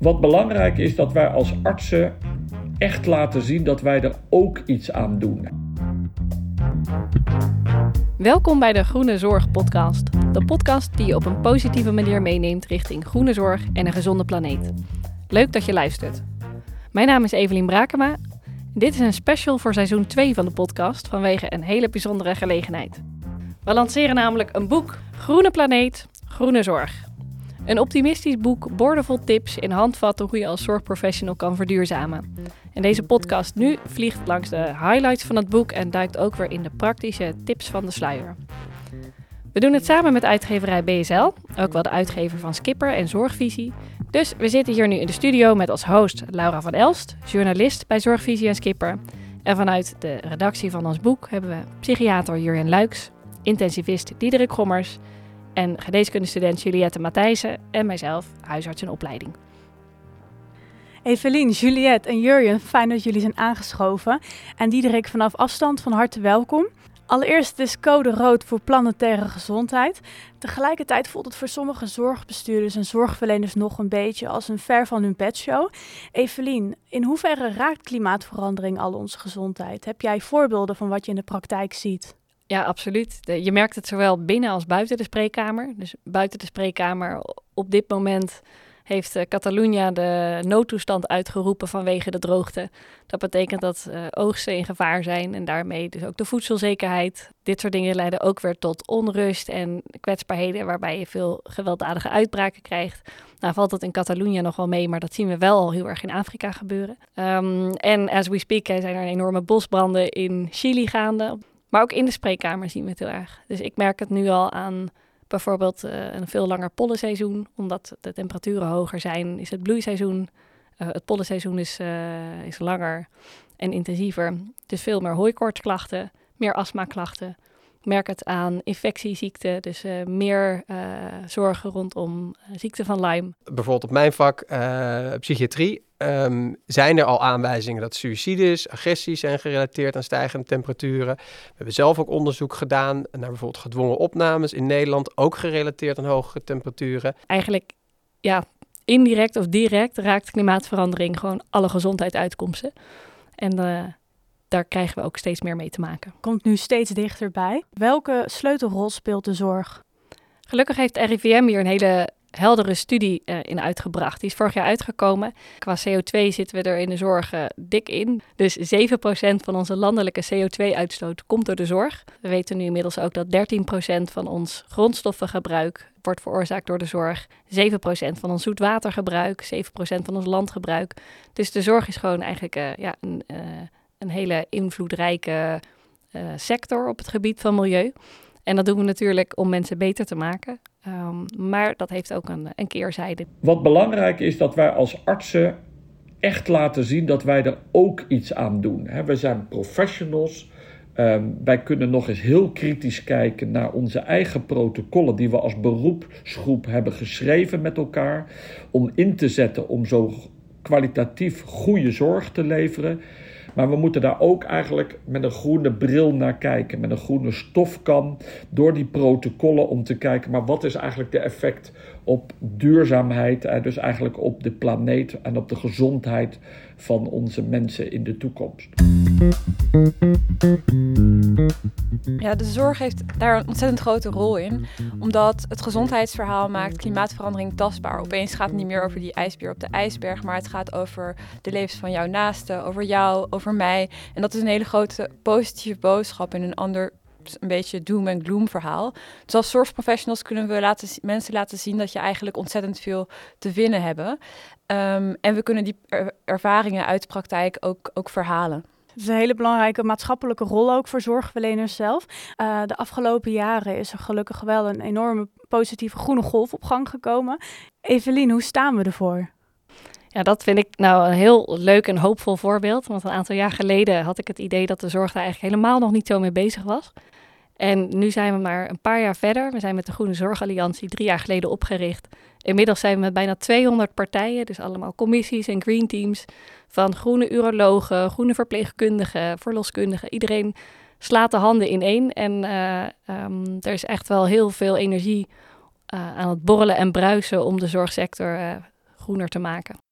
Wat belangrijk is dat wij als artsen echt laten zien dat wij er ook iets aan doen. Welkom bij de Groene Zorg Podcast. De podcast die je op een positieve manier meeneemt richting groene zorg en een gezonde planeet. Leuk dat je luistert. Mijn naam is Evelien Brakema. Dit is een special voor seizoen 2 van de podcast vanwege een hele bijzondere gelegenheid. We lanceren namelijk een boek Groene Planeet, Groene Zorg. Een optimistisch boek, boordevol tips in handvatten hoe je als zorgprofessional kan verduurzamen. En deze podcast nu vliegt langs de highlights van het boek en duikt ook weer in de praktische tips van de sluier. We doen het samen met uitgeverij BSL, ook wel de uitgever van Skipper en Zorgvisie. Dus we zitten hier nu in de studio met als host Laura van Elst, journalist bij Zorgvisie en Skipper. En vanuit de redactie van ons boek hebben we psychiater Jurjen Luiks, intensivist Diederik Gommers en geneeskundestudent Juliette Matthijssen en mijzelf, huisarts in opleiding. Evelien, Juliette en Jurjen, fijn dat jullie zijn aangeschoven. En Diederik vanaf afstand van harte welkom. Allereerst is code rood voor planetaire gezondheid. Tegelijkertijd voelt het voor sommige zorgbestuurders en zorgverleners nog een beetje als een ver van hun bedshow. Evelien, in hoeverre raakt klimaatverandering al onze gezondheid? Heb jij voorbeelden van wat je in de praktijk ziet? Ja, absoluut. Je merkt het zowel binnen als buiten de spreekkamer. Dus buiten de spreekkamer op dit moment heeft uh, Catalunya de noodtoestand uitgeroepen vanwege de droogte. Dat betekent dat uh, oogsten in gevaar zijn en daarmee dus ook de voedselzekerheid. Dit soort dingen leiden ook weer tot onrust en kwetsbaarheden waarbij je veel gewelddadige uitbraken krijgt. Nou valt dat in Catalunya nog wel mee, maar dat zien we wel al heel erg in Afrika gebeuren. Um, en as we speak zijn er enorme bosbranden in Chili gaande. Maar ook in de spreekkamer zien we het heel erg. Dus ik merk het nu al aan bijvoorbeeld uh, een veel langer pollenseizoen. Omdat de temperaturen hoger zijn, is het bloeiseizoen. Uh, het pollenseizoen is, uh, is langer en intensiever. Dus veel meer hooikoortsklachten, meer astmaklachten. Merk het aan infectieziekten, dus meer zorgen rondom ziekte van Lyme. Bijvoorbeeld op mijn vak, psychiatrie, um, zijn er al aanwijzingen dat suicides, agressies zijn gerelateerd aan stijgende temperaturen. We hebben zelf ook onderzoek gedaan naar bijvoorbeeld gedwongen opnames in Nederland, ook gerelateerd aan hogere temperaturen. Eigenlijk, ja, indirect of direct raakt klimaatverandering gewoon alle gezondheidsuitkomsten. En daar krijgen we ook steeds meer mee te maken. Komt nu steeds dichterbij. Welke sleutelrol speelt de zorg? Gelukkig heeft RIVM hier een hele heldere studie uh, in uitgebracht. Die is vorig jaar uitgekomen. Qua CO2 zitten we er in de zorg uh, dik in. Dus 7% van onze landelijke CO2-uitstoot komt door de zorg. We weten nu inmiddels ook dat 13% van ons grondstoffengebruik wordt veroorzaakt door de zorg. 7% van ons zoetwatergebruik, 7% van ons landgebruik. Dus de zorg is gewoon eigenlijk uh, ja, een een hele invloedrijke sector op het gebied van milieu. En dat doen we natuurlijk om mensen beter te maken. Um, maar dat heeft ook een, een keerzijde. Wat belangrijk is dat wij als artsen echt laten zien dat wij er ook iets aan doen. We zijn professionals. Um, wij kunnen nog eens heel kritisch kijken naar onze eigen protocollen die we als beroepsgroep hebben geschreven met elkaar. Om in te zetten om zo kwalitatief goede zorg te leveren. Maar we moeten daar ook eigenlijk met een groene bril naar kijken. Met een groene stofkam door die protocollen om te kijken. Maar wat is eigenlijk de effect op duurzaamheid. En dus eigenlijk op de planeet en op de gezondheid van onze mensen in de toekomst. Ja, de zorg heeft daar een ontzettend grote rol in. Omdat het gezondheidsverhaal maakt klimaatverandering tastbaar. Opeens gaat het niet meer over die ijsbeer op de ijsberg, maar het gaat over de levens van jouw naasten, over jou, over mij. En dat is een hele grote positieve boodschap in een ander een beetje doom en gloom verhaal. Dus als zorgprofessionals kunnen we laten, mensen laten zien dat je eigenlijk ontzettend veel te winnen hebben. Um, en we kunnen die er ervaringen uit de praktijk ook, ook verhalen. Het is een hele belangrijke maatschappelijke rol ook voor zorgverleners zelf. Uh, de afgelopen jaren is er gelukkig wel een enorme positieve groene golf op gang gekomen. Evelien, hoe staan we ervoor? Ja, dat vind ik nou een heel leuk en hoopvol voorbeeld. Want een aantal jaar geleden had ik het idee dat de zorg daar eigenlijk helemaal nog niet zo mee bezig was. En nu zijn we maar een paar jaar verder. We zijn met de Groene Zorgalliantie drie jaar geleden opgericht. Inmiddels zijn we met bijna 200 partijen, dus allemaal commissies en green teams, van groene urologen, groene verpleegkundigen, verloskundigen. Iedereen slaat de handen in één. En uh, um, er is echt wel heel veel energie uh, aan het borrelen en bruisen om de zorgsector uh, groener te maken.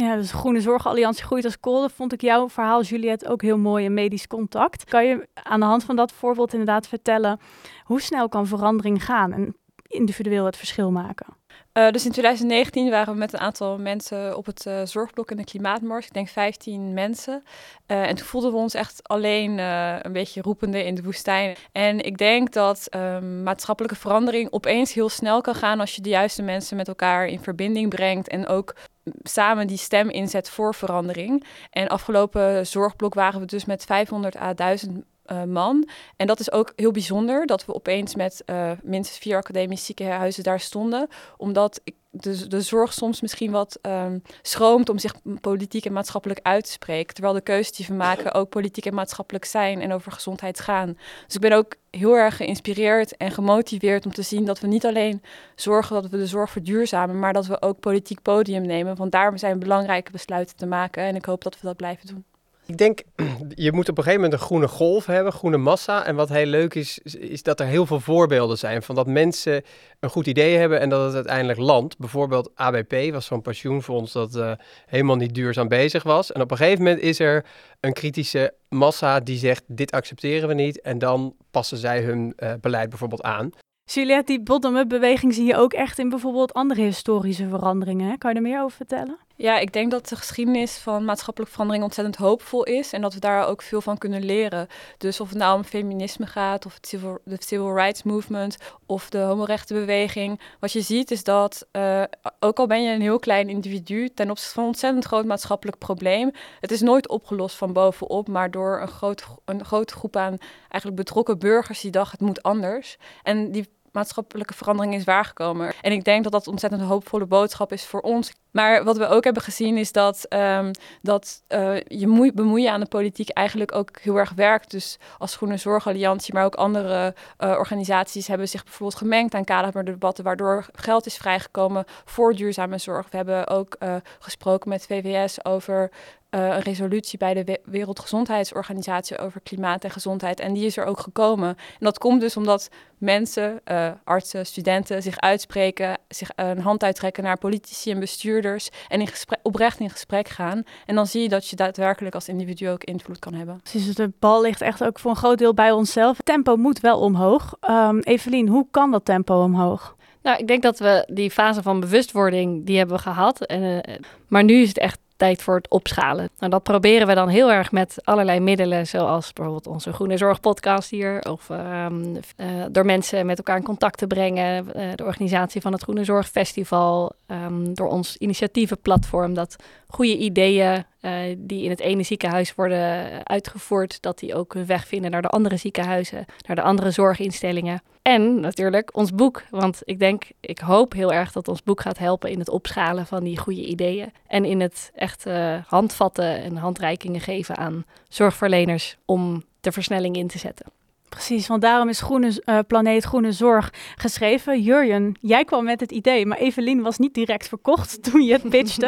Ja, dus Groene Zorgalliantie groeit als kool. Vond ik jouw verhaal, Juliette, ook heel mooi in medisch contact. Kan je aan de hand van dat voorbeeld inderdaad vertellen hoe snel kan verandering gaan en individueel het verschil maken? Uh, dus in 2019 waren we met een aantal mensen op het uh, zorgblok in de klimaatmars. Ik denk 15 mensen. Uh, en toen voelden we ons echt alleen een beetje roepende in de woestijn. En ik denk dat ehm, maatschappelijke verandering opeens heel snel kan gaan als je de juiste mensen met elkaar in verbinding brengt. En ook samen die stem inzet voor verandering. En afgelopen zorgblok waren we dus met 500 à 1000 uh, man. En dat is ook heel bijzonder dat we opeens met uh, minstens vier academische ziekenhuizen daar stonden. Omdat ik de, de zorg soms misschien wat um, schroomt om zich politiek en maatschappelijk uit te spreken. Terwijl de keuzes die we maken ook politiek en maatschappelijk zijn en over gezondheid gaan. Dus ik ben ook heel erg geïnspireerd en gemotiveerd om te zien dat we niet alleen zorgen dat we de zorg verduurzamen, maar dat we ook politiek podium nemen. Want daar zijn belangrijke besluiten te maken en ik hoop dat we dat blijven doen. Ik denk, je moet op een gegeven moment een groene golf hebben, groene massa. En wat heel leuk is, is dat er heel veel voorbeelden zijn van dat mensen een goed idee hebben en dat het uiteindelijk landt. Bijvoorbeeld ABP was zo'n pensioenfonds dat uh, helemaal niet duurzaam bezig was. En op een gegeven moment is er een kritische massa die zegt, dit accepteren we niet. En dan passen zij hun uh, beleid bijvoorbeeld aan. Juliette, die bottom-up beweging zie je ook echt in bijvoorbeeld andere historische veranderingen. Hè? Kan je er meer over vertellen? Ja, ik denk dat de geschiedenis van maatschappelijke verandering ontzettend hoopvol is en dat we daar ook veel van kunnen leren. Dus of het nou om feminisme gaat, of het civil, de civil rights movement, of de homorechtenbeweging. Wat je ziet is dat, uh, ook al ben je een heel klein individu, ten opzichte van een ontzettend groot maatschappelijk probleem, het is nooit opgelost van bovenop, maar door een, groot, een grote groep aan eigenlijk betrokken burgers die dachten het moet anders. En die maatschappelijke verandering is waargekomen. En ik denk dat dat ontzettend hoopvolle boodschap is voor ons. Maar wat we ook hebben gezien is dat, um, dat uh, je bemoeien aan de politiek eigenlijk ook heel erg werkt. Dus als Groene Zorgalliantie, maar ook andere uh, organisaties hebben zich bijvoorbeeld gemengd aan kaderdebatten, waardoor geld is vrijgekomen voor duurzame zorg. We hebben ook uh, gesproken met VWS over uh, een resolutie bij de Wereldgezondheidsorganisatie over klimaat en gezondheid. En die is er ook gekomen. En dat komt dus omdat mensen, uh, artsen, studenten zich uitspreken, zich een hand uittrekken naar politici en bestuurders en in gesprek, oprecht in gesprek gaan. En dan zie je dat je daadwerkelijk als individu ook invloed kan hebben. Dus de bal ligt echt ook voor een groot deel bij onszelf. Het tempo moet wel omhoog. Um, Evelien, hoe kan dat tempo omhoog? Nou, ik denk dat we die fase van bewustwording, die hebben we gehad. En, uh, maar nu is het echt tijd voor het opschalen. Nou, dat proberen we dan heel erg met allerlei middelen, zoals bijvoorbeeld onze Groene Zorg podcast hier, of um, uh, door mensen met elkaar in contact te brengen, uh, de organisatie van het Groene Zorg Festival, um, door ons initiatievenplatform, dat goede ideeën uh, die in het ene ziekenhuis worden uitgevoerd, dat die ook hun weg vinden naar de andere ziekenhuizen, naar de andere zorginstellingen. En natuurlijk ons boek, want ik denk, ik hoop heel erg dat ons boek gaat helpen in het opschalen van die goede ideeën en in het echt uh, handvatten en handreikingen geven aan zorgverleners om de versnelling in te zetten. Precies, want daarom is Groene uh, Planeet Groene Zorg geschreven. Jurjen, jij kwam met het idee, maar Evelien was niet direct verkocht toen je het pitchte.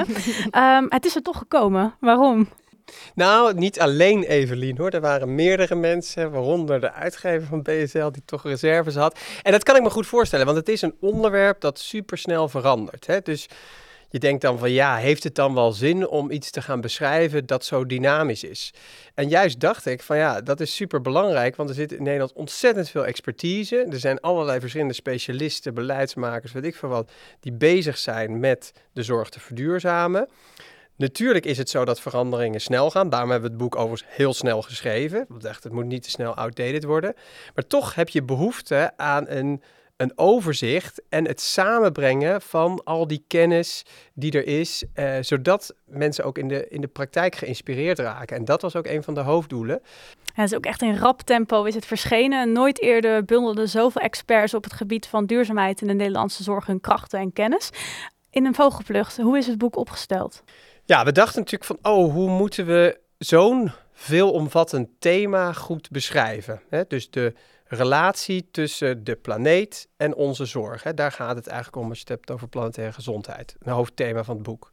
um, het is er toch gekomen. Waarom? Nou, niet alleen Evelien hoor. Er waren meerdere mensen, waaronder de uitgever van BSL, die toch reserves had. En dat kan ik me goed voorstellen, want het is een onderwerp dat supersnel verandert. Hè? Dus je denkt dan van ja, heeft het dan wel zin om iets te gaan beschrijven dat zo dynamisch is? En juist dacht ik van ja, dat is super belangrijk, want er zit in Nederland ontzettend veel expertise. Er zijn allerlei verschillende specialisten, beleidsmakers, weet ik veel wat, die bezig zijn met de zorg te verduurzamen. Natuurlijk is het zo dat veranderingen snel gaan. Daarom hebben we het boek overigens heel snel geschreven. We dachten, het moet niet te snel outdated worden. Maar toch heb je behoefte aan een een overzicht en het samenbrengen van al die kennis die er is, uh, zodat mensen ook in de, in de praktijk geïnspireerd raken. En dat was ook een van de hoofddoelen. het is ook echt in rap tempo is het verschenen. Nooit eerder bundelden zoveel experts op het gebied van duurzaamheid in de Nederlandse zorg hun krachten en kennis. In een vogelvlucht, hoe is het boek opgesteld? Ja, we dachten natuurlijk van, oh, hoe moeten we zo'n veelomvattend thema goed beschrijven? Hè? Dus de relatie tussen de planeet en onze zorg. Hè. Daar gaat het eigenlijk om als je het hebt over planetaire gezondheid. Een hoofdthema van het boek.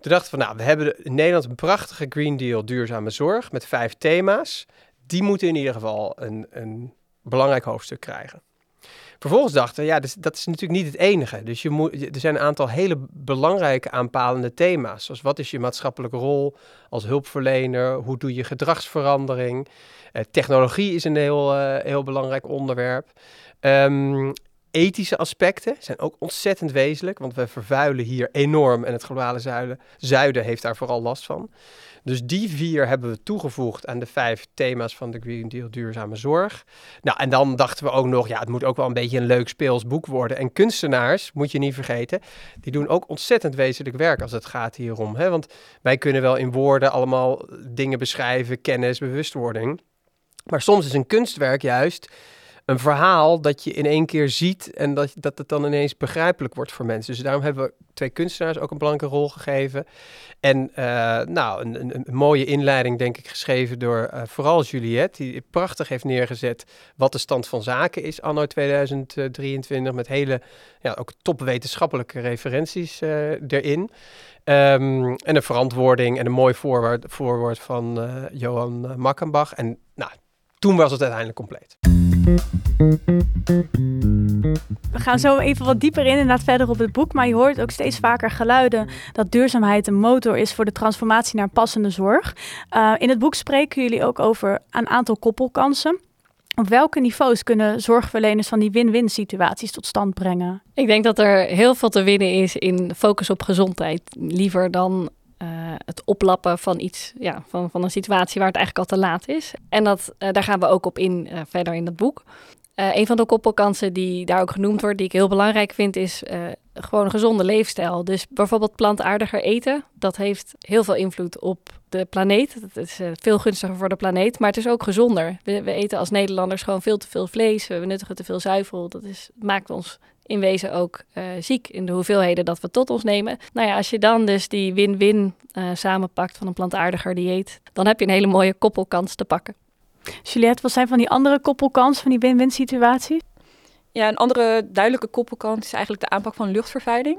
Toen dachten we, nou, we hebben in Nederland een prachtige Green Deal duurzame zorg met vijf thema's. Die moeten in ieder geval een, een belangrijk hoofdstuk krijgen. Vervolgens dachten ja, dus, dat is natuurlijk niet het enige. Dus je moet, er zijn een aantal hele belangrijke aanpalende thema's. Zoals wat is je maatschappelijke rol als hulpverlener? Hoe doe je gedragsverandering? Uh, technologie is een heel, uh, heel belangrijk onderwerp. Um, ethische aspecten zijn ook ontzettend wezenlijk, want we vervuilen hier enorm en het globale zuiden, heeft daar vooral last van. Dus die vier hebben we toegevoegd aan de vijf thema's van de Green Deal duurzame zorg. Nou, en dan dachten we ook nog, ja, het moet ook wel een beetje een leuk speels boek worden. En kunstenaars, moet je niet vergeten, die doen ook ontzettend wezenlijk werk als het gaat hierom. Hè? Want wij kunnen wel in woorden allemaal dingen beschrijven, kennis, bewustwording. Maar soms is een kunstwerk juist een verhaal dat je in één keer ziet en dat, dat het dan ineens begrijpelijk wordt voor mensen. Dus daarom hebben we twee kunstenaars ook een belangrijke rol gegeven. En uh, nou, een, een, mooie inleiding, denk ik, geschreven door uh, vooral Juliette, die prachtig heeft neergezet wat de stand van zaken is anno 2023, met hele, ja, ook topwetenschappelijke referenties uh, erin. Um, en een verantwoording en een mooi voorwoord, voorwoord van Johan Makkenbach. En nou, toen was het uiteindelijk compleet. We gaan zo even wat dieper in, inderdaad verder op het boek. Maar je hoort ook steeds vaker geluiden dat duurzaamheid een motor is voor de transformatie naar passende zorg. Uh, in het boek spreken jullie ook over een aantal koppelkansen. Op welke niveaus kunnen zorgverleners van die win-win situaties tot stand brengen? Ik denk dat er heel veel te winnen is in focus op gezondheid. Liever dan uh, het oplappen van iets, ja, van, van een situatie waar het eigenlijk al te laat is. En dat, uh, daar gaan we ook op in uh, verder in het boek. een van de koppelkansen die daar ook genoemd wordt, die ik heel belangrijk vind, is gewoon een gezonde leefstijl. Dus bijvoorbeeld plantaardiger eten, dat heeft heel veel invloed op de planeet. Het is veel gunstiger voor de planeet, maar het is ook gezonder. We, we, eten als Nederlanders gewoon veel te veel vlees, we nuttigen te veel zuivel. Dat is, maakt ons in wezen ook uh, ziek in de hoeveelheden dat we tot ons nemen. Nou ja, als je dan dus die win-win uh, samenpakt van een plantaardiger dieet, dan heb je een hele mooie koppelkans te pakken. Juliette, wat zijn van die andere koppelkansen, van die win-win situaties? Ja, een andere duidelijke koppelkant is eigenlijk de aanpak van luchtvervuiling.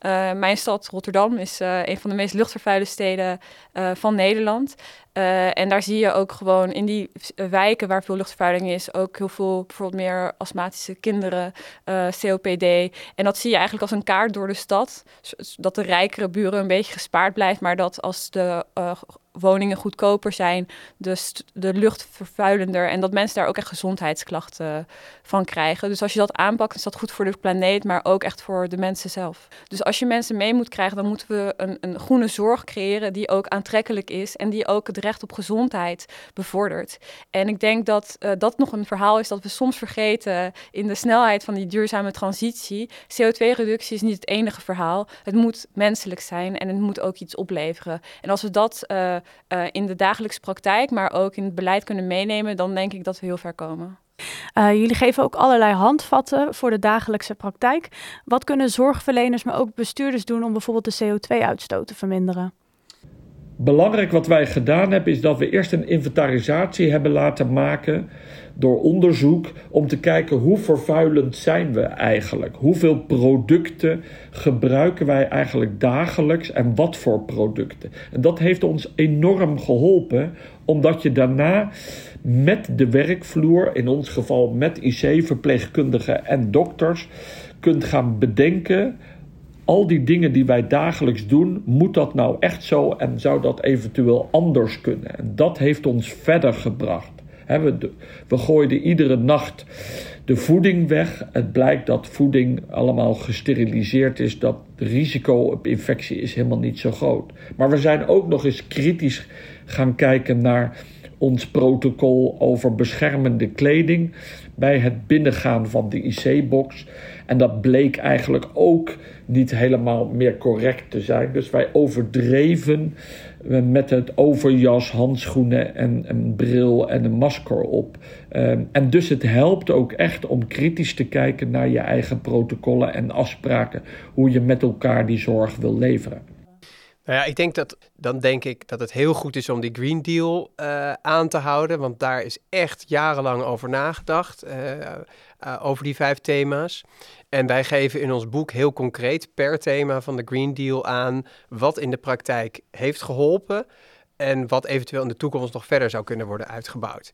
Uh, mijn stad Rotterdam is uh, een van de meest luchtvervuilde steden uh, van Nederland. en daar zie je ook gewoon in die wijken waar veel luchtvervuiling is, ook heel veel bijvoorbeeld meer astmatische kinderen, COPD. En dat zie je eigenlijk als een kaart door de stad. Dat de rijkere buren een beetje gespaard blijft, maar dat als de woningen goedkoper zijn, dus de lucht vervuilender en dat mensen daar ook echt gezondheidsklachten van krijgen. Dus als je dat aanpakt, is dat goed voor de planeet, maar ook echt voor de mensen zelf. Dus als je mensen mee moet krijgen, dan moeten we een, een groene zorg creëren die ook aantrekkelijk is en die ook het recht op gezondheid bevordert. En ik denk dat uh, dat nog een verhaal is dat we soms vergeten in de snelheid van die duurzame transitie. CO2-reductie is niet het enige verhaal. Het moet menselijk zijn en het moet ook iets opleveren. En als we dat uh, uh, in de dagelijkse praktijk, maar ook in het beleid kunnen meenemen, dan denk ik dat we heel ver komen. Uh, jullie geven ook allerlei handvatten voor de dagelijkse praktijk. Wat kunnen zorgverleners, maar ook bestuurders doen om bijvoorbeeld de CO2-uitstoot te verminderen? Belangrijk wat wij gedaan hebben, is dat we eerst een inventarisatie hebben laten maken door onderzoek om te kijken hoe vervuilend zijn we eigenlijk? Hoeveel producten gebruiken wij eigenlijk dagelijks en wat voor producten? En dat heeft ons enorm geholpen, omdat je daarna met de werkvloer, in ons geval met IC-verpleegkundigen en dokters, kunt gaan bedenken al die dingen die wij dagelijks doen, moet dat nou echt zo en zou dat eventueel anders kunnen? En dat heeft ons verder gebracht. We, we gooiden iedere nacht de voeding weg. Het blijkt dat voeding allemaal gesteriliseerd is, dat risico op infectie is helemaal niet zo groot. Maar we zijn ook nog eens kritisch gaan kijken naar ons protocol over beschermende kleding bij het binnengaan van de IC-box. En dat bleek eigenlijk ook niet helemaal meer correct te zijn. Dus wij overdreven met het overjas, handschoenen en een bril en een masker op. Um, en dus het helpt ook echt om kritisch te kijken naar je eigen protocollen en afspraken, hoe je met elkaar die zorg wil leveren. Nou ja, ik denk dat dan denk ik dat het heel goed is om die Green Deal uh, aan te houden. Want daar is echt jarenlang over nagedacht. Uh, uh, over die vijf thema's. En wij geven in ons boek heel concreet per thema van de Green Deal aan wat in de praktijk heeft geholpen. En wat eventueel in de toekomst nog verder zou kunnen worden uitgebouwd.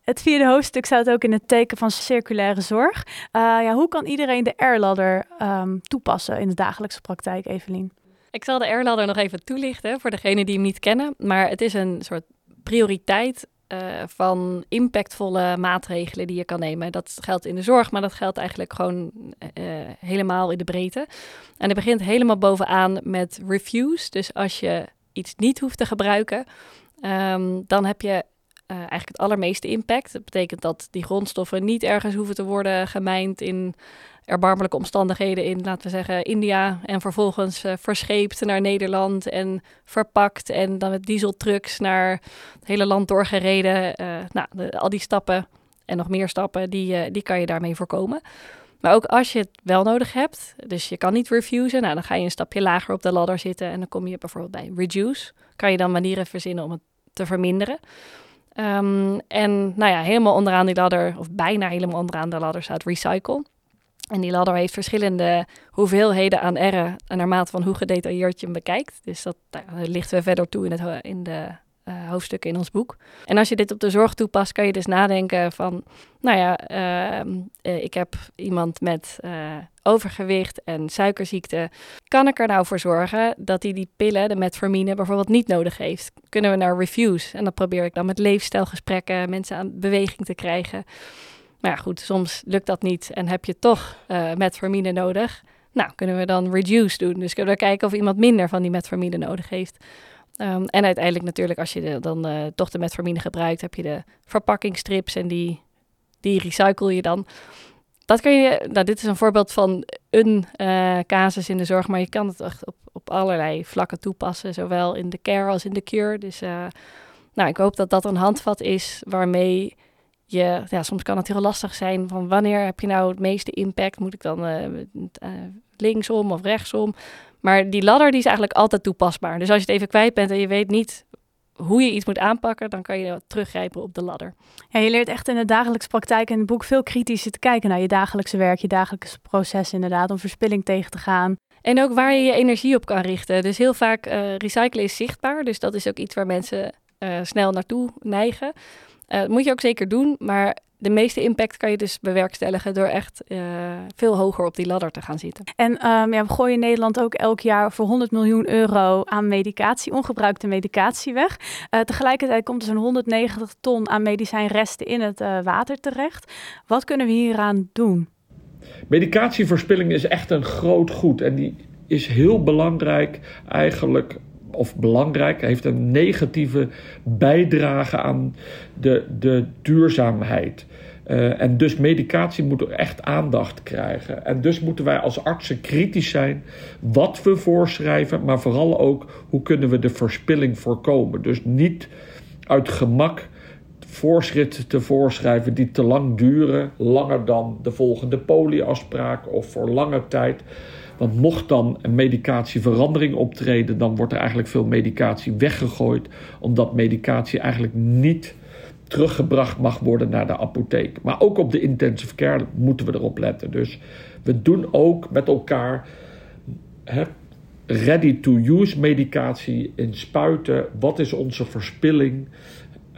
Het vierde hoofdstuk staat ook in het teken van circulaire zorg. ja, hoe kan iedereen de R-ladder ehm, toepassen in de dagelijkse praktijk, Evelien? Ik zal de R-ladder nog even toelichten voor degenen die hem niet kennen. Maar het is een soort prioriteit uh, van impactvolle maatregelen die je kan nemen. Dat geldt in de zorg, maar dat geldt eigenlijk gewoon uh, helemaal in de breedte. En het begint helemaal bovenaan met refuse. Dus als je iets niet hoeft te gebruiken, um, dan heb je eigenlijk het allermeeste impact. Dat betekent dat die grondstoffen niet ergens hoeven te worden gemijnd in erbarmelijke omstandigheden in, laten we zeggen, India. En vervolgens uh, verscheept naar Nederland en verpakt. En dan met dieseltrucks naar het hele land doorgereden. Uh, nou, al die stappen en nog meer stappen, die, uh, die kan je daarmee voorkomen. Maar ook als je het wel nodig hebt, dus je kan niet refusen, nou, dan ga je een stapje lager op de ladder zitten en dan kom je bijvoorbeeld bij reduce. Kan je dan manieren verzinnen om het te verminderen. Um, en nou ja, helemaal onderaan die ladder, of bijna helemaal onderaan de ladder staat recycle. En die ladder heeft verschillende hoeveelheden aan R'en naarmate van hoe gedetailleerd je hem bekijkt. Dus dat nou, lichten we verder toe in, het, in de uh, hoofdstukken in ons boek. En als je dit op de zorg toepast, kan je dus nadenken van, nou ja, uh, uh, ik heb iemand met overgewicht en suikerziekte. Kan ik er nou voor zorgen dat hij die pillen, de metformine bijvoorbeeld, niet nodig heeft? Kunnen we naar refuse? En dan probeer ik dan met leefstijlgesprekken mensen aan beweging te krijgen. Maar ja, goed, soms lukt dat niet en heb je toch uh, metformine nodig. Nou, kunnen we dan reduce doen. Dus kunnen we kijken of iemand minder van die metformine nodig heeft. Um, en uiteindelijk natuurlijk, als je dan uh, toch de metformine gebruikt, heb je de verpakkingstrips en die, die recycle je dan. Dat kan je, nou, dit is een voorbeeld van een uh, casus in de zorg, maar je kan het echt op, op allerlei vlakken toepassen, zowel in de care als in de cure. Dus nou, ik hoop dat dat een handvat is waarmee je, ja, soms kan het heel lastig zijn van wanneer heb je nou het meeste impact? Moet ik dan uh, uh, linksom of rechtsom? Maar die ladder die is eigenlijk altijd toepasbaar. Dus als je het even kwijt bent en je weet niet hoe je iets moet aanpakken, dan kan je teruggrijpen op de ladder. Ja, je leert echt in de dagelijkse praktijk in het boek veel kritischer te kijken naar je dagelijkse werk, je dagelijkse proces inderdaad, om verspilling tegen te gaan. En ook waar je je energie op kan richten. Dus heel vaak uh, recyclen is zichtbaar, dus dat is ook iets waar mensen uh, snel naartoe neigen. Uh, dat moet je ook zeker doen, maar de meeste impact kan je dus bewerkstelligen door echt uh, veel hoger op die ladder te gaan zitten. En um, ja, we gooien in Nederland ook elk jaar voor 100 miljoen euro aan medicatie, ongebruikte medicatie weg. Uh, tegelijkertijd komt er zo'n 190 ton aan medicijnresten in het uh, water terecht. Wat kunnen we hieraan doen? Medicatieverspilling is echt een groot goed en die is heel belangrijk eigenlijk of belangrijk, heeft een negatieve bijdrage aan de, de duurzaamheid. Uh, en dus medicatie moet echt aandacht krijgen. En dus moeten wij als artsen kritisch zijn wat we voorschrijven, maar vooral ook hoe kunnen we de verspilling voorkomen. Dus niet uit gemak voorschriften te voorschrijven die te lang duren, langer dan de volgende polieafspraak of voor lange tijd. Want mocht dan een medicatieverandering optreden, dan wordt er eigenlijk veel medicatie weggegooid, omdat medicatie eigenlijk niet teruggebracht mag worden naar de apotheek. Maar ook op de intensive care moeten we erop letten. Dus we doen ook met elkaar ready-to-use medicatie in spuiten. Wat is onze verspilling?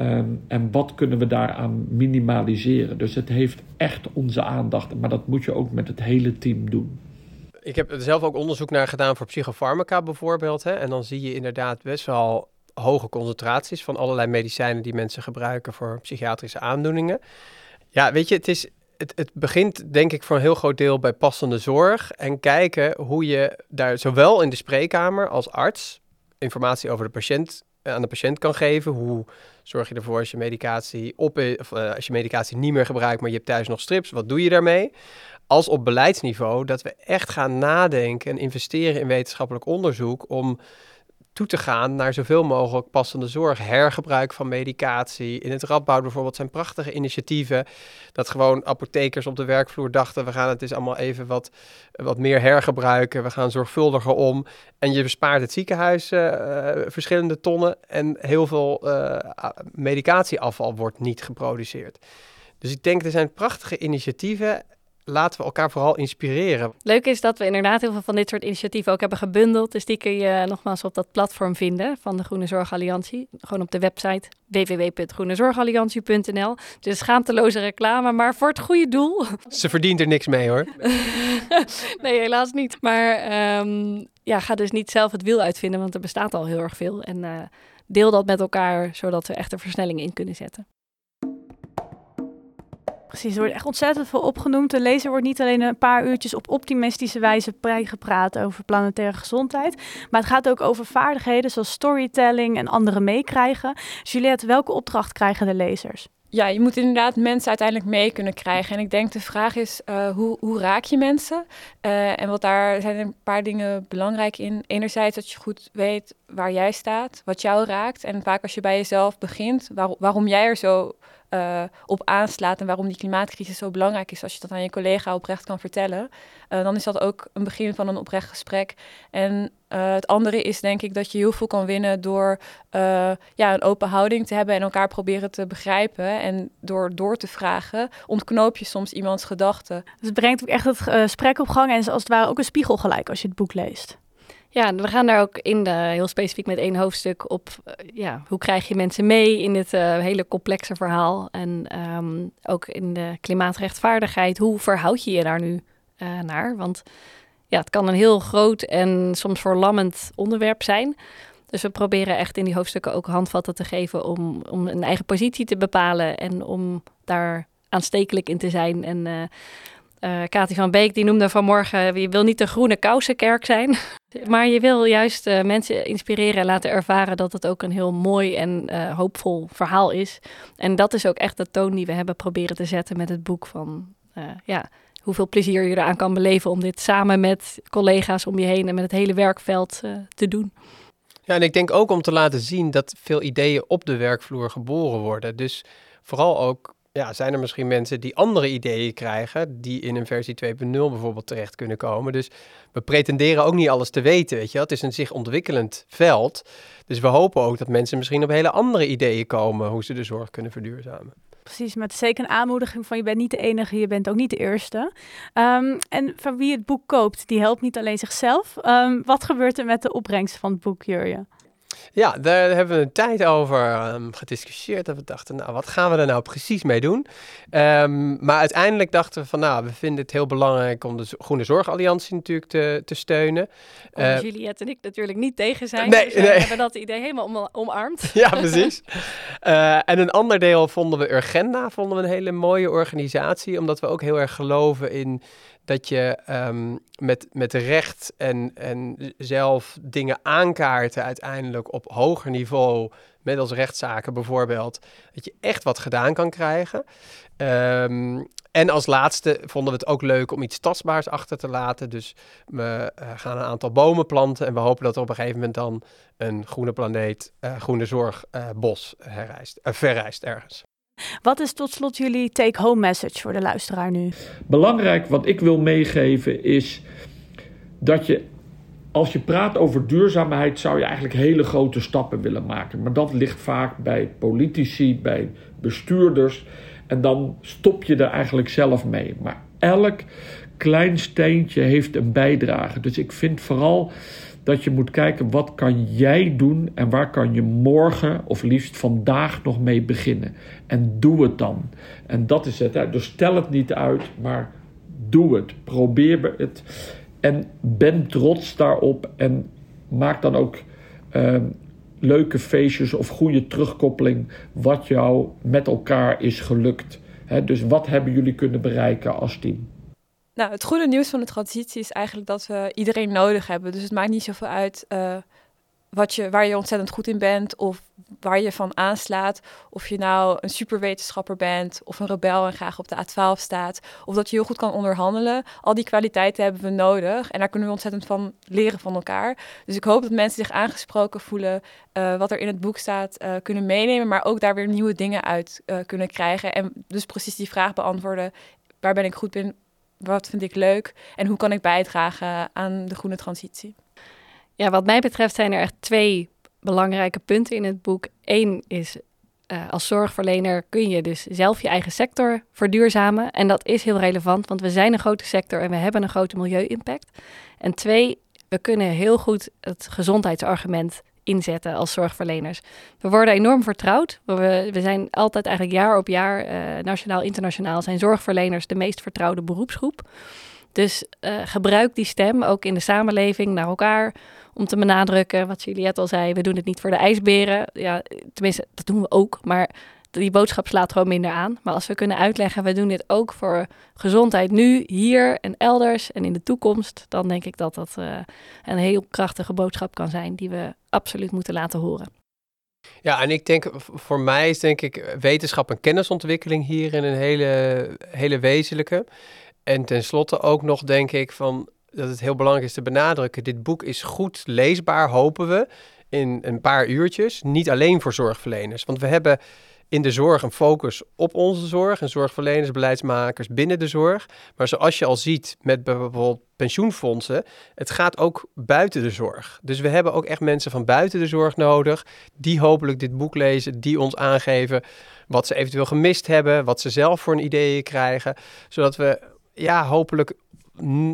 Um, en wat kunnen we daaraan minimaliseren? Dus het heeft echt onze aandacht, maar dat moet je ook met het hele team doen. Ik heb er zelf ook onderzoek naar gedaan voor psychofarmaca bijvoorbeeld. Hè? En dan zie je inderdaad best wel hoge concentraties van allerlei medicijnen die mensen gebruiken voor psychiatrische aandoeningen. Ja, weet je, het, is, het, het begint denk ik voor een heel groot deel bij passende zorg. En kijken hoe je daar zowel in de spreekkamer als arts informatie over de patiënt aan de patiënt kan geven. Hoe zorg je ervoor als je medicatie op uh, als je medicatie niet meer gebruikt, maar je hebt thuis nog strips, wat doe je daarmee? Als op beleidsniveau dat we echt gaan nadenken en investeren in wetenschappelijk onderzoek om toe te gaan naar zoveel mogelijk passende zorg. Hergebruik van medicatie. In het Radboud bijvoorbeeld zijn prachtige initiatieven. Dat gewoon apothekers op de werkvloer dachten... we gaan het eens allemaal even wat, wat meer hergebruiken. We gaan zorgvuldiger om. En je bespaart het ziekenhuis uh, verschillende tonnen... en heel veel uh, medicatieafval wordt niet geproduceerd. Dus ik denk, er zijn prachtige initiatieven... laten we elkaar vooral inspireren. Leuk is dat we inderdaad heel veel van dit soort initiatieven ook hebben gebundeld. Dus die kun je nogmaals op dat platform vinden van de Groene Zorgalliantie. Gewoon op de website www.groenezorgalliantie.nl. Dus schaamteloze reclame, maar voor het goede doel. Ze verdient er niks mee hoor. nee, helaas niet. Maar ehm, ja, ga dus niet zelf het wiel uitvinden, want er bestaat al heel erg veel. En uh, deel dat met elkaar, zodat we echt een versnelling in kunnen zetten. Precies, er wordt echt ontzettend veel opgenoemd. De lezer wordt niet alleen een paar uurtjes op optimistische wijze gepraat over planetaire gezondheid, maar het gaat ook over vaardigheden zoals storytelling en anderen meekrijgen. Juliette, welke opdracht krijgen de lezers? Ja, je moet inderdaad mensen uiteindelijk mee kunnen krijgen. En ik denk de vraag is, uh, hoe, hoe raak je mensen? Uh, en wat daar zijn een paar dingen belangrijk in. Enerzijds dat je goed weet waar jij staat, wat jou raakt. En vaak als je bij jezelf begint, waar, waarom jij er zo uh, op aanslaat en waarom die klimaatcrisis zo belangrijk is. Als je dat aan je collega oprecht kan vertellen, uh, dan is dat ook een begin van een oprecht gesprek. En uh, het andere is denk ik dat je heel veel kan winnen door ja, een open houding te hebben en elkaar proberen te begrijpen. En door door te vragen, ontknoop je soms iemands gedachten. Dus het brengt ook echt het gesprek op gang en is als het ware ook een spiegel gelijk als je het boek leest. Ja, we gaan daar ook in de, heel specifiek met één hoofdstuk op. Uh, ja, hoe krijg je mensen mee in dit uh, hele complexe verhaal? En um, ook in de klimaatrechtvaardigheid. Hoe verhoud je je daar nu uh, naar? Want ja, het kan een heel groot en soms verlammend onderwerp zijn. Dus we proberen echt in die hoofdstukken ook handvatten te geven om, om een eigen positie te bepalen en om daar aanstekelijk in te zijn. En Kati van Beek die noemde vanmorgen, je wil niet de groene kousenkerk zijn, maar je wil juist uh, mensen inspireren en laten ervaren dat het ook een heel mooi en uh, hoopvol verhaal is. En dat is ook echt de toon die we hebben proberen te zetten met het boek van, ja, hoeveel plezier je eraan kan beleven om dit samen met collega's om je heen en met het hele werkveld te doen. Ja, en ik denk ook om te laten zien dat veel ideeën op de werkvloer geboren worden. Dus vooral ook ja, zijn er misschien mensen die andere ideeën krijgen, die in een versie 2.0 bijvoorbeeld terecht kunnen komen. Dus we pretenderen ook niet alles te weten, weet je. Het is een zich ontwikkelend veld. Dus we hopen ook dat mensen misschien op hele andere ideeën komen hoe ze de zorg kunnen verduurzamen. Precies, met zeker een aanmoediging van je bent niet de enige, je bent ook niet de eerste. Um, en van wie het boek koopt, die helpt niet alleen zichzelf. Um, wat gebeurt er met de opbrengst van het boek, Jurje? Ja, daar hebben we een tijd over um, gediscussieerd. Dat we dachten, nou, wat gaan we er nou precies mee doen? Um, maar uiteindelijk dachten we van, nou, we vinden het heel belangrijk om de Groene Zorgalliantie natuurlijk te, te steunen. Uh, Juliette en ik natuurlijk niet tegen zijn. Nee, dus we hebben dat idee helemaal om, omarmd. Ja, precies. uh, en een ander deel vonden we Urgenda, vonden we een hele mooie organisatie, omdat we ook heel erg geloven in dat je um, met, met recht en, en zelf dingen aankaarten uiteindelijk op hoger niveau, met als rechtszaken bijvoorbeeld, dat je echt wat gedaan kan krijgen. Um, en als laatste vonden we het ook leuk om iets tastbaars achter te laten. Dus we uh, gaan een aantal bomen planten en we hopen dat er op een gegeven moment dan een groene planeet, uh, groene zorg, uh, bos herrijst, verrijst ergens. Wat is tot slot jullie take-home message voor de luisteraar nu? Belangrijk wat ik wil meegeven is dat je, als je praat over duurzaamheid, zou je eigenlijk hele grote stappen willen maken. Maar dat ligt vaak bij politici, bij bestuurders. En dan stop je er eigenlijk zelf mee. Maar elk klein steentje heeft een bijdrage. Dus ik vind vooral dat je moet kijken wat kan jij doen en waar kan je morgen of liefst vandaag nog mee beginnen. En doe het dan. En dat is het. Dus stel het niet uit, maar doe het. Probeer het. En ben trots daarop en maak dan ook uh, leuke feestjes of goede terugkoppeling wat jou met elkaar is gelukt. Dus wat hebben jullie kunnen bereiken als team? Nou, het goede nieuws van de transitie is eigenlijk dat we iedereen nodig hebben. Dus het maakt niet zoveel uit uh, wat je, waar je ontzettend goed in bent of waar je van aanslaat. Of je nou een superwetenschapper bent of een rebel en graag op de A12 staat. Of dat je heel goed kan onderhandelen. Al die kwaliteiten hebben we nodig en daar kunnen we ontzettend van leren van elkaar. Dus ik hoop dat mensen zich aangesproken voelen, uh, wat er in het boek staat, uh, kunnen meenemen. Maar ook daar weer nieuwe dingen uit uh, kunnen krijgen. En dus precies die vraag beantwoorden. Waar ben ik goed in? wat vind ik leuk en hoe kan ik bijdragen aan de groene transitie? Ja, wat mij betreft zijn er echt twee belangrijke punten in het boek. Eén is uh, als zorgverlener kun je dus zelf je eigen sector verduurzamen. En dat is heel relevant, want we zijn een grote sector en we hebben een grote milieu-impact. En twee, we kunnen heel goed het gezondheidsargument inzetten als zorgverleners. We worden enorm vertrouwd. We, we zijn altijd eigenlijk jaar op jaar, uh, nationaal, internationaal, zijn zorgverleners de meest vertrouwde beroepsgroep. Dus uh, gebruik die stem ook in de samenleving naar elkaar om te benadrukken wat Juliette al zei. We doen het niet voor de ijsberen. Ja, tenminste, dat doen we ook. Maar die boodschap slaat gewoon minder aan. Maar als we kunnen uitleggen, we doen dit ook voor gezondheid nu, hier en elders en in de toekomst, dan denk ik dat dat uh, een heel krachtige boodschap kan zijn die we absoluut moeten laten horen. Ja, en ik denk, voor mij is denk ik wetenschap en kennisontwikkeling hierin een hele, hele wezenlijke. En tenslotte ook nog denk ik van dat het heel belangrijk is te benadrukken. Dit boek is goed leesbaar, hopen we, in een paar uurtjes. Niet alleen voor zorgverleners. Want we hebben in de zorg een focus op onze zorg en zorgverleners, beleidsmakers binnen de zorg. Maar zoals je al ziet met bijvoorbeeld pensioenfondsen, het gaat ook buiten de zorg. Dus we hebben ook echt mensen van buiten de zorg nodig, die hopelijk dit boek lezen, die ons aangeven wat ze eventueel gemist hebben, wat ze zelf voor een ideeën krijgen, zodat we ja, hopelijk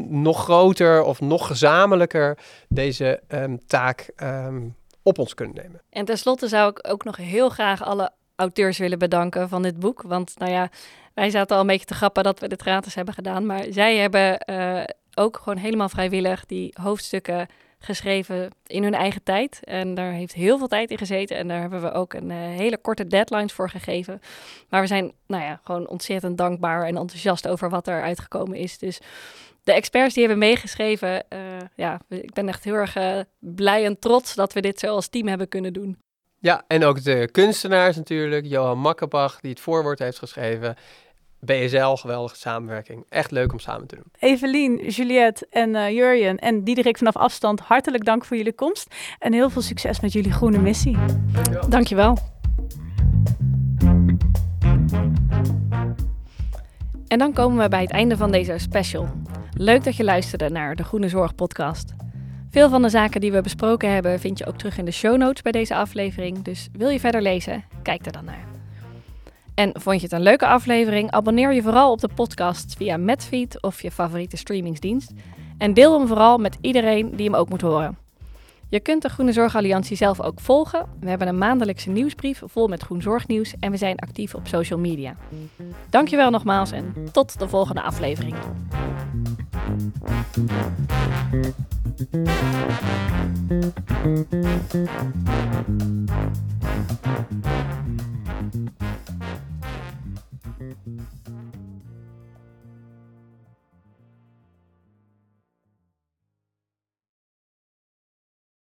nog groter of nog gezamenlijker deze um, taak um, op ons kunnen nemen. En tenslotte zou ik ook nog heel graag alle auteurs willen bedanken van dit boek. Want nou ja, wij zaten al een beetje te grappen dat we dit gratis hebben gedaan. Maar zij hebben uh, ook gewoon helemaal vrijwillig die hoofdstukken geschreven in hun eigen tijd. En daar heeft heel veel tijd in gezeten. En daar hebben we ook een uh, hele korte deadlines voor gegeven. Maar we zijn, nou ja, gewoon ontzettend dankbaar en enthousiast over wat er uitgekomen is. Dus de experts die hebben meegeschreven, uh, ja, ik ben echt heel erg uh, blij en trots dat we dit zo als team hebben kunnen doen. Ja, en ook de kunstenaars natuurlijk. Johan Makkenbach, die het voorwoord heeft geschreven. BSL, geweldige samenwerking. Echt leuk om samen te doen. Evelien, Juliette en uh, Jurjen en Diederik vanaf afstand, hartelijk dank voor jullie komst. En heel veel succes met jullie groene missie. Dankjewel. Dankjewel. En dan komen we bij het einde van deze special. Leuk dat je luisterde naar de Groene Zorg podcast. Veel van de zaken die we besproken hebben vind je ook terug in de show notes bij deze aflevering. Dus wil je verder lezen? Kijk er dan naar. En vond je het een leuke aflevering? Abonneer je vooral op de podcast via Medfeed of je favoriete streamingsdienst. En deel hem vooral met iedereen die hem ook moet horen. Je kunt de Groene Zorgalliantie zelf ook volgen. We hebben een maandelijkse nieuwsbrief vol met groen zorgnieuws en we zijn actief op social media. Dankjewel nogmaals en tot de volgende aflevering. Thank you.